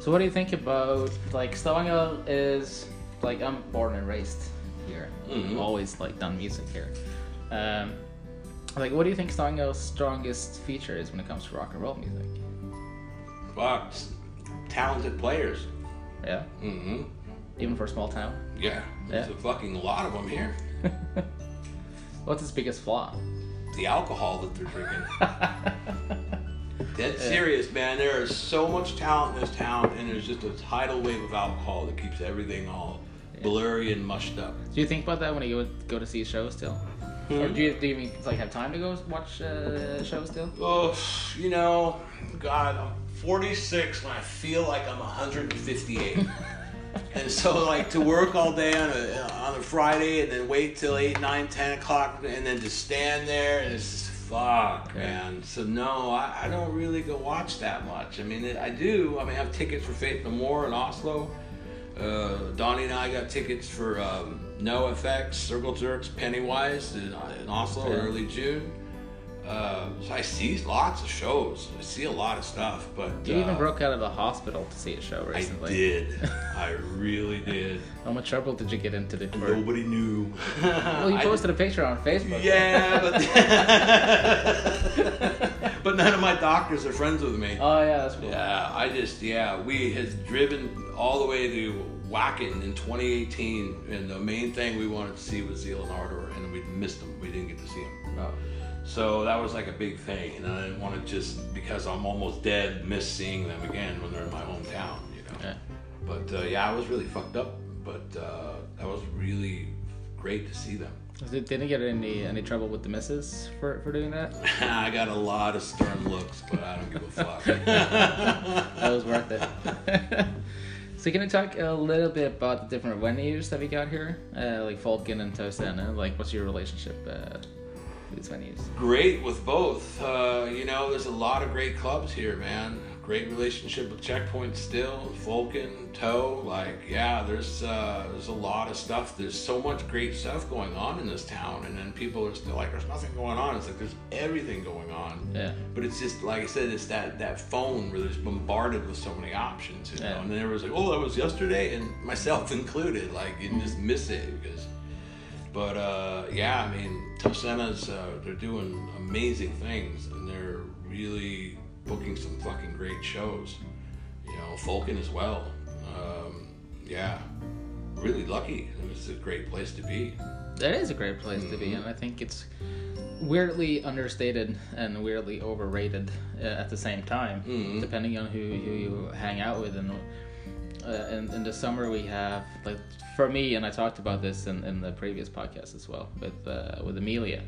So what do you think about like Stavanger is like I'm born and raised here. Mhm. I've always like done music here. Um, like what do you think Stavanger's strongest feature is when it comes to rock and roll music? Fuck, talented players. Yeah, Mm-hmm. even for a small town. Yeah, there's Yeah. a fucking lot of them here. What's its biggest flaw? The alcohol that they're drinking. Dead serious, man. There is so much talent in this town, and there's just a tidal wave of alcohol that keeps everything all blurry and mushed up. Do you think about that when you go, go to see shows still? Hmm? Or do you, do you even like have time to go watch uh, shows still? Oh, you know, God, I'm 46 and I feel like I'm 158. and so, like, to work all day on a on a Friday and then wait till 8, 9, 10 o'clock and then just stand there and it's just fuck, Yeah. man. So no, I, I don't really go watch that much. I mean, I do. I mean, I have tickets for Faith No More in Oslo. Uh, Donnie and I got tickets for um, No FX, Circle Jerks, Pennywise in, in Oslo Yeah. early June. Uh, so I see lots of shows. I see a lot of stuff, but You even uh, broke out of the hospital to see a show recently. I did. I really did. How much trouble did you get into? The, nobody knew. well, you posted a picture on Facebook. Yeah, but but none of my doctors are friends with me. Oh yeah, that's cool. Yeah, I just yeah, we had driven all the way to Wacken in 2018, and the main thing we wanted to see was Zeal and Ardor, and we missed them. We didn't get to see them. Oh. So that was like a big thing, and I didn't want to just because I'm almost dead miss seeing them again when they're in my hometown, you know. Yeah. But uh, yeah, I was really fucked up, but uh, that was really great to see them. Did, didn't get any any trouble with the missus for, for doing that? I got a lot of stern looks, but I don't give a fuck. That was worth it. so can you talk a little bit about the different venues that we got here, uh, like Folken and Tou Scene? Like, what's your relationship uh, with these venues? great with both. Uh, you know, there's a lot of great clubs here, man. Great relationship with Checkpoint still, Folken, Toe. Like, yeah, there's uh, there's a lot of stuff. There's so much great stuff going on in this town, and then people are still like, "There's nothing going on." It's like there's everything going on. Yeah. But it's just like I said, it's that that phone where there's bombarded with so many options, you know. Yeah. And then everyone's like, "Oh, that was yesterday," and myself included. Like you just miss it because. But uh, yeah, I mean, Tou Scene's uh, they're doing amazing things, and they're really booking some fucking great shows. You know, Folken as well. Um, yeah, really lucky. It's a great place to be. That is a great place to be, and I think it's weirdly understated and weirdly overrated uh, at the same time, Mhm. depending on who, who you hang out with. And uh, in, in the summer, we have like for me, and I talked about this in, in the previous podcast as well with uh, with Amelia.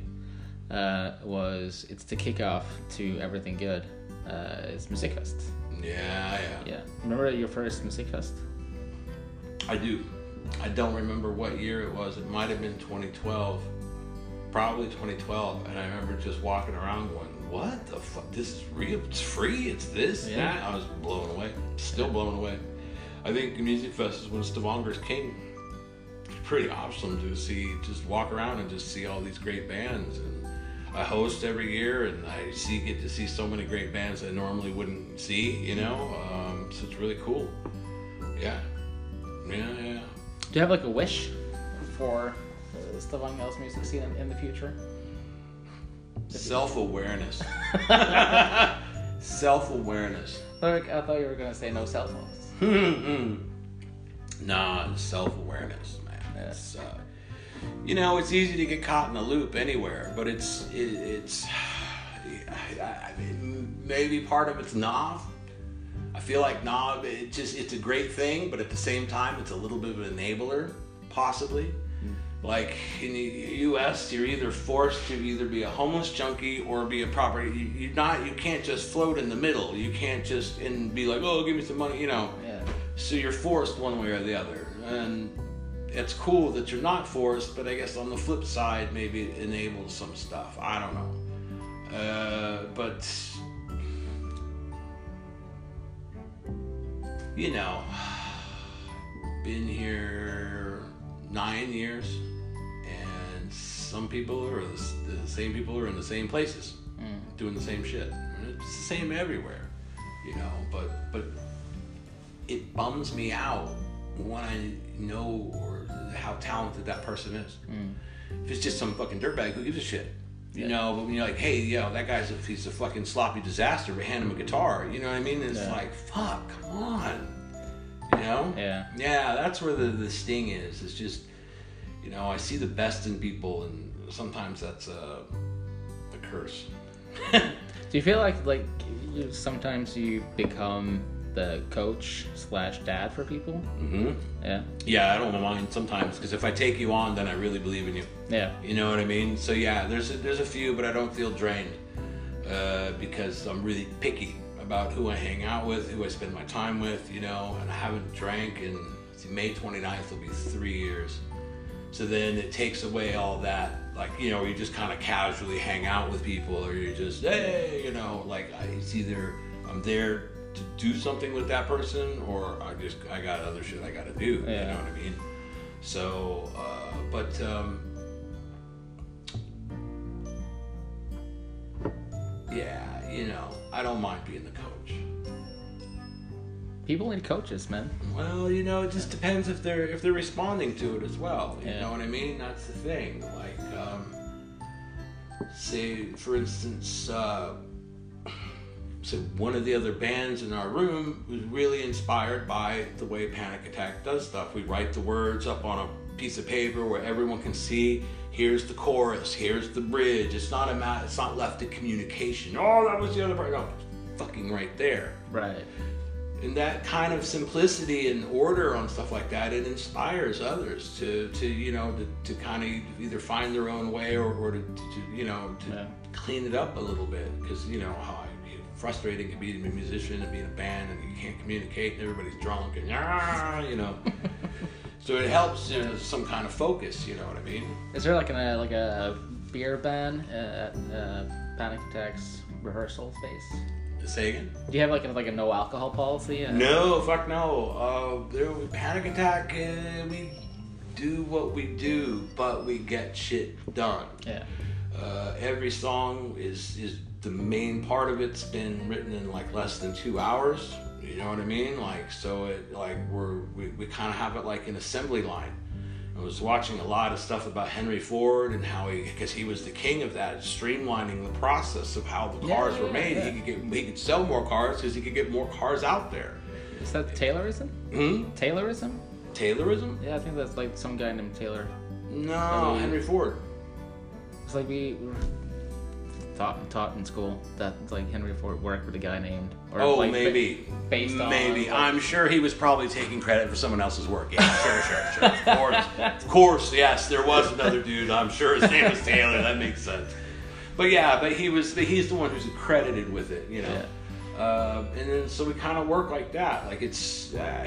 Uh, was it's the kickoff to everything good. Uh, it's Musikfest. Yeah, yeah, Yeah, remember your first Musikfest? I do. I don't remember what year it was. It might have been 2012. Probably 2012. And I remember just walking around going, what the fuck? This is real. It's free. It's this. Yeah. That. I was blown away. Still blown away. I think Music Fest is when Stavanger's king. It's pretty awesome to see, just walk around and just see all these great bands. And I host every year and I see get to see so many great bands I normally wouldn't see, you know? Um, so it's really cool. Yeah. Yeah, yeah. Do you have like a wish for uh, Stavanger's music scene in, in the future? Self awareness. Self awareness. I thought you were gonna say no cell phones. nah, self awareness, man. It's, uh, you know, it's easy to get caught in a loop anywhere, but it's it, it's. I, I mean, maybe part of it's Nav. I feel like Nav, it just it's a great thing, but at the same time, it's a little bit of an enabler, possibly. Like in the U.S., you're either forced to either be a homeless junkie or be a proper. You, you're not. You can't just float in the middle. You can't just and be like, oh, give me some money. You know. Yeah. So you're forced one way or the other, and it's cool that you're not forced. But I guess on the flip side, maybe it enables some stuff. I don't know. Uh, but you know, been here nine years, and some people are the, the same people are in the same places doing the same shit. It's the same everywhere, you know. But but it bums me out when I know or how talented that person is. Mm. If it's just some fucking dirtbag, who gives a shit? You know, but when you're like, hey, yo, that guy's a he's a fucking sloppy disaster, but hand him a guitar. You know what I mean? It's Yeah. like, fuck, come on. You know? Yeah. Yeah, that's where the, the sting is. It's just, you know, I see the best in people, and sometimes that's a, a curse. Do you feel like like you, sometimes you become the coach slash dad for people? hmm Yeah. Yeah, I don't mind sometimes because if I take you on, then I really believe in you. Yeah. You know what I mean? So yeah, there's a, there's a few, but I don't feel drained uh, because I'm really picky about who I hang out with, who I spend my time with. You know, and I haven't drank in see, May 29th will be three years. So then it takes away all that, like you know, you just kind of casually hang out with people, or you just hey, you know, like I, it's either I'm there to do something with that person, or I just I got other shit I got to do. You know what I mean? So, uh, but. Um, Yeah, you know, I don't mind being the coach. People need coaches, man. Well, you know, it just depends if they're if they're responding to it as well. You Yeah. know what I mean? That's the thing. Like, um, say for instance, uh, so one of the other bands in our room was really inspired by the way Panic Attack does stuff. We write the words up on a piece of paper where everyone can see. Here's the chorus. Here's the bridge. It's not a ma- It's not left to communication. Oh, that was the other part. No, it's fucking right there. Right. and that kind of simplicity and order on stuff like that it inspires others to to you know to, to kind of either find their own way or, or to, to you know to Yeah. clean it up a little bit because you know how frustrating it can be to be a musician and be in a band and you can't communicate and everybody's drunk and "Ah," you know so it helps you know, some kind of focus you know what i mean Is there like a like a beer ban at uh, Panic Attack's rehearsal space? say again Do you have like a, like a no alcohol policy? Uh, No, fuck no. Uh, there was panic attack. Uh, we do what we do, but we get shit done. Yeah. Uh, every song is is the main part of it's been written in like less than two hours. You know what I mean? Like so, it like we're we, we kind of have it like an assembly line. I was watching a lot of stuff about Henry Ford and how he, because he was the king of that, streamlining the process of how the cars yeah, were made. yeah. He could get he could sell more cars because he could get more cars out there. Is that Taylorism? Hmm? Taylorism? Taylorism? Yeah, I think that's like some guy named Taylor. No. Henry Ford. It's like we taught taught in school that like Henry Ford worked with a guy named. Or Oh, like, maybe. based on, maybe. I'm sure he was probably taking credit for someone else's work. Yeah, sure, sure, sure. Of course, of course. Yes, there was another dude. I'm sure his name was Taylor. That makes sense. But yeah, but he was. He's the one who's accredited with it. You know. Uh, and then so we kind of work like that. Like it's. Uh,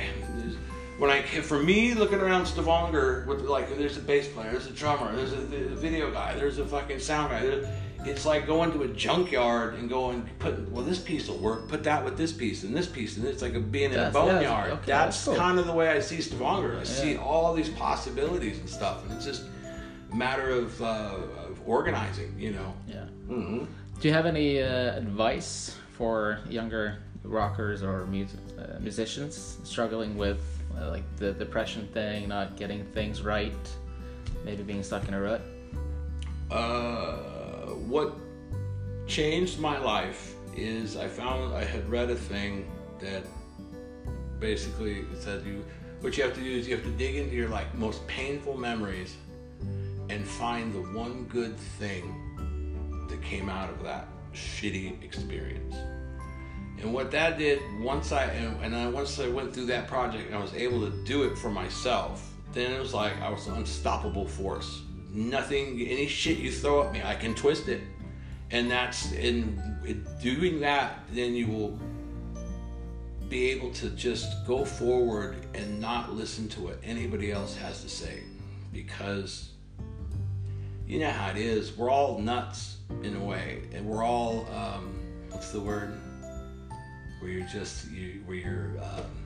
when I for me looking around Stavanger with like there's a bass player, there's a drummer, there's a, a video guy, there's a fucking sound guy. It's like going to a junkyard and going put well this piece will work, put that with this piece and this piece and it's like a, being in a That's- yeah, that's- boneyard. okay, that's that's cool. kind of the way I see Stavanger. I see all these possibilities and stuff, and it's just a matter of, uh, of organizing, you know. Yeah. Mm-hmm. Do you have any uh, advice for younger rockers or mus- uh, musicians struggling with uh, like the depression thing, not getting things right, maybe being stuck in a rut? Uh, what changed my life is I found I had read a thing that basically said you what you have to do is you have to dig into your like most painful memories and find the one good thing that came out of that shitty experience. And what that did once I and, and I once I went through that project and I was able to do it for myself, then it was like I was an unstoppable force. Nothing, any shit you throw at me, I can twist it. And that's in, in doing that, then you will be able to just go forward and not listen to what anybody else has to say, because you know how it is. We're all nuts in a way, and we're all um, what's the word? Where you're just you, where you're um,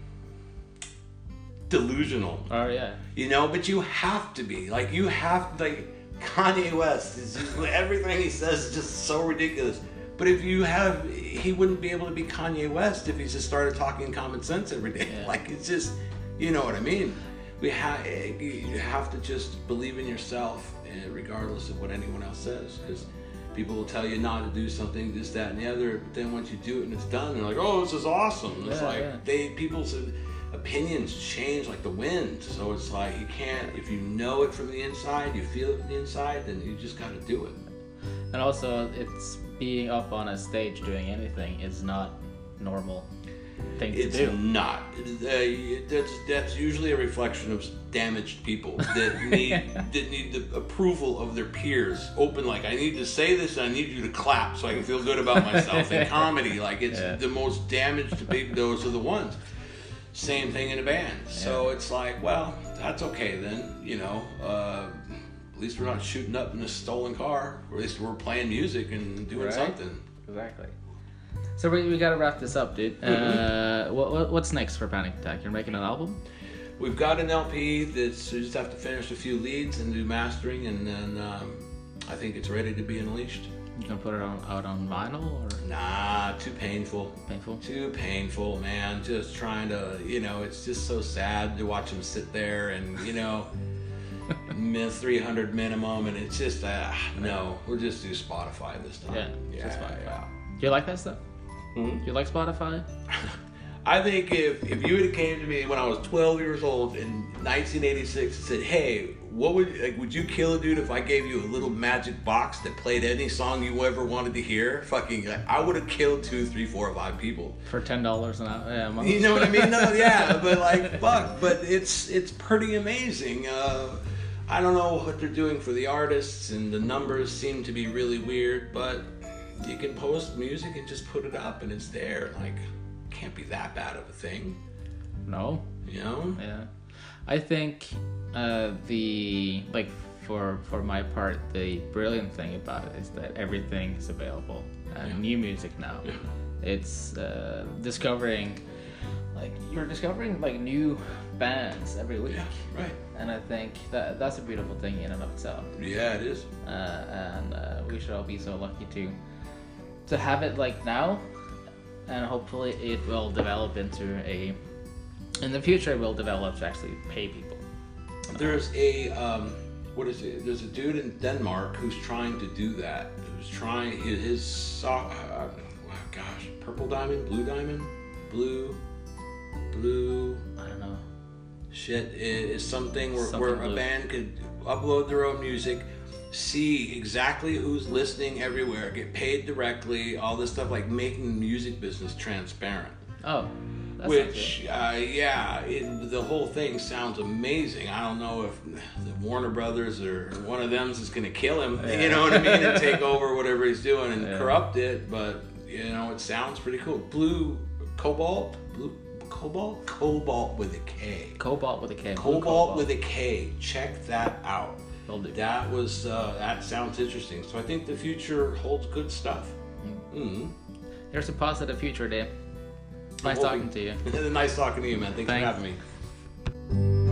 delusional, Oh yeah. you know. But you have to be like you have like Kanye West is just, everything he says is just so ridiculous. But if you have, he wouldn't be able to be Kanye West if he just started talking common sense every day. Yeah. Like it's just, you know what I mean. We have you have to just believe in yourself, eh, regardless of what anyone else says, because people will tell you not to do something, this, that, and the other. But then once you do it and it's done, they're like, "Oh, this is awesome." And it's Yeah, like yeah. they people's opinions change like the wind. So it's like you can't if you know it from the inside, you feel it from the inside, then you just got to do it. And also, it's being up on a stage doing anything is not normal thing to do. It's not. Uh, that's that's usually a reflection of damaged people that need that need the approval of their peers. Open like I need to say this, and I need you to clap so I can feel good about myself. In comedy, like it's Yeah. the most damaged people. Those are the ones. Same thing in a band. So it's like, well, that's okay then. You know, uh, at least we're not shooting up in a stolen car. Or at least we're playing music and doing Right. something. Exactly. So we, we gotta wrap this up, dude. Mm-hmm. Uh, what, what, what's next for Panic Attack? You're making an album? We've got an LP that's we just have to finish a few leads and do mastering, and then um, I think it's ready to be unleashed. You gonna put it on, out on vinyl or Nah, too painful. painful? Too painful, man. Just trying to, you know, it's just so sad to watch him sit there and, you know, min 300 minimum, and it's just, uh, no, we'll just do Spotify this time. Yeah, just Spotify. yeah. Do you like that stuff? Hmm? Do you like Spotify? I think if, if you would have came to me when I was 12 years old in 1986 and said, "Hey, what would like would you kill a dude if I gave you a little magic box that played any song you ever wanted to hear?" Fucking, I would have killed two, three, four, five people. For ten dollars an hour? Yeah? You know what I mean? No, yeah, but like, fuck. But it's it's pretty amazing. Uh, I don't know what they're doing for the artists, and the numbers seem to be really weird. But you can post music and just put it up, and it's there. Like, can't be that bad of a thing, No. you know? Yeah, I think uh, the like for for my part, the brilliant thing about it is that everything is available and new music now. It's uh, discovering like you're discovering like new bands every week, Yeah, right. and I think that that's a beautiful thing in and of itself. Yeah, it is. uh, and uh, we should all be so lucky to to have it like now and hopefully it will develop into a in the future it will develop to actually pay people There's a um, what is it? There's a dude in Denmark who's trying to do that. Who's trying his, his sock. Uh, oh gosh, purple diamond, blue diamond, blue, blue. i don't know Shit is something where, Something where a band could upload their own music, see exactly who's listening everywhere, get paid directly, all this stuff like making the music business transparent. oh that's Which, uh, yeah, it, the whole thing sounds amazing. I don't know if the Warner Brothers or one of them is going to kill him, you know what I mean, and take over whatever he's doing and Yeah. corrupt it. But you know, it sounds pretty cool. Blue cobalt, blue cobalt, cobalt with a K. cobalt with a K blue Cobalt with a K. Check that out. That was uh, that sounds interesting. So I think the future holds good stuff. Mm-hmm. there's a positive future Dave nice talking to you nice talking to you, man. Thanks, Thanks. for having me.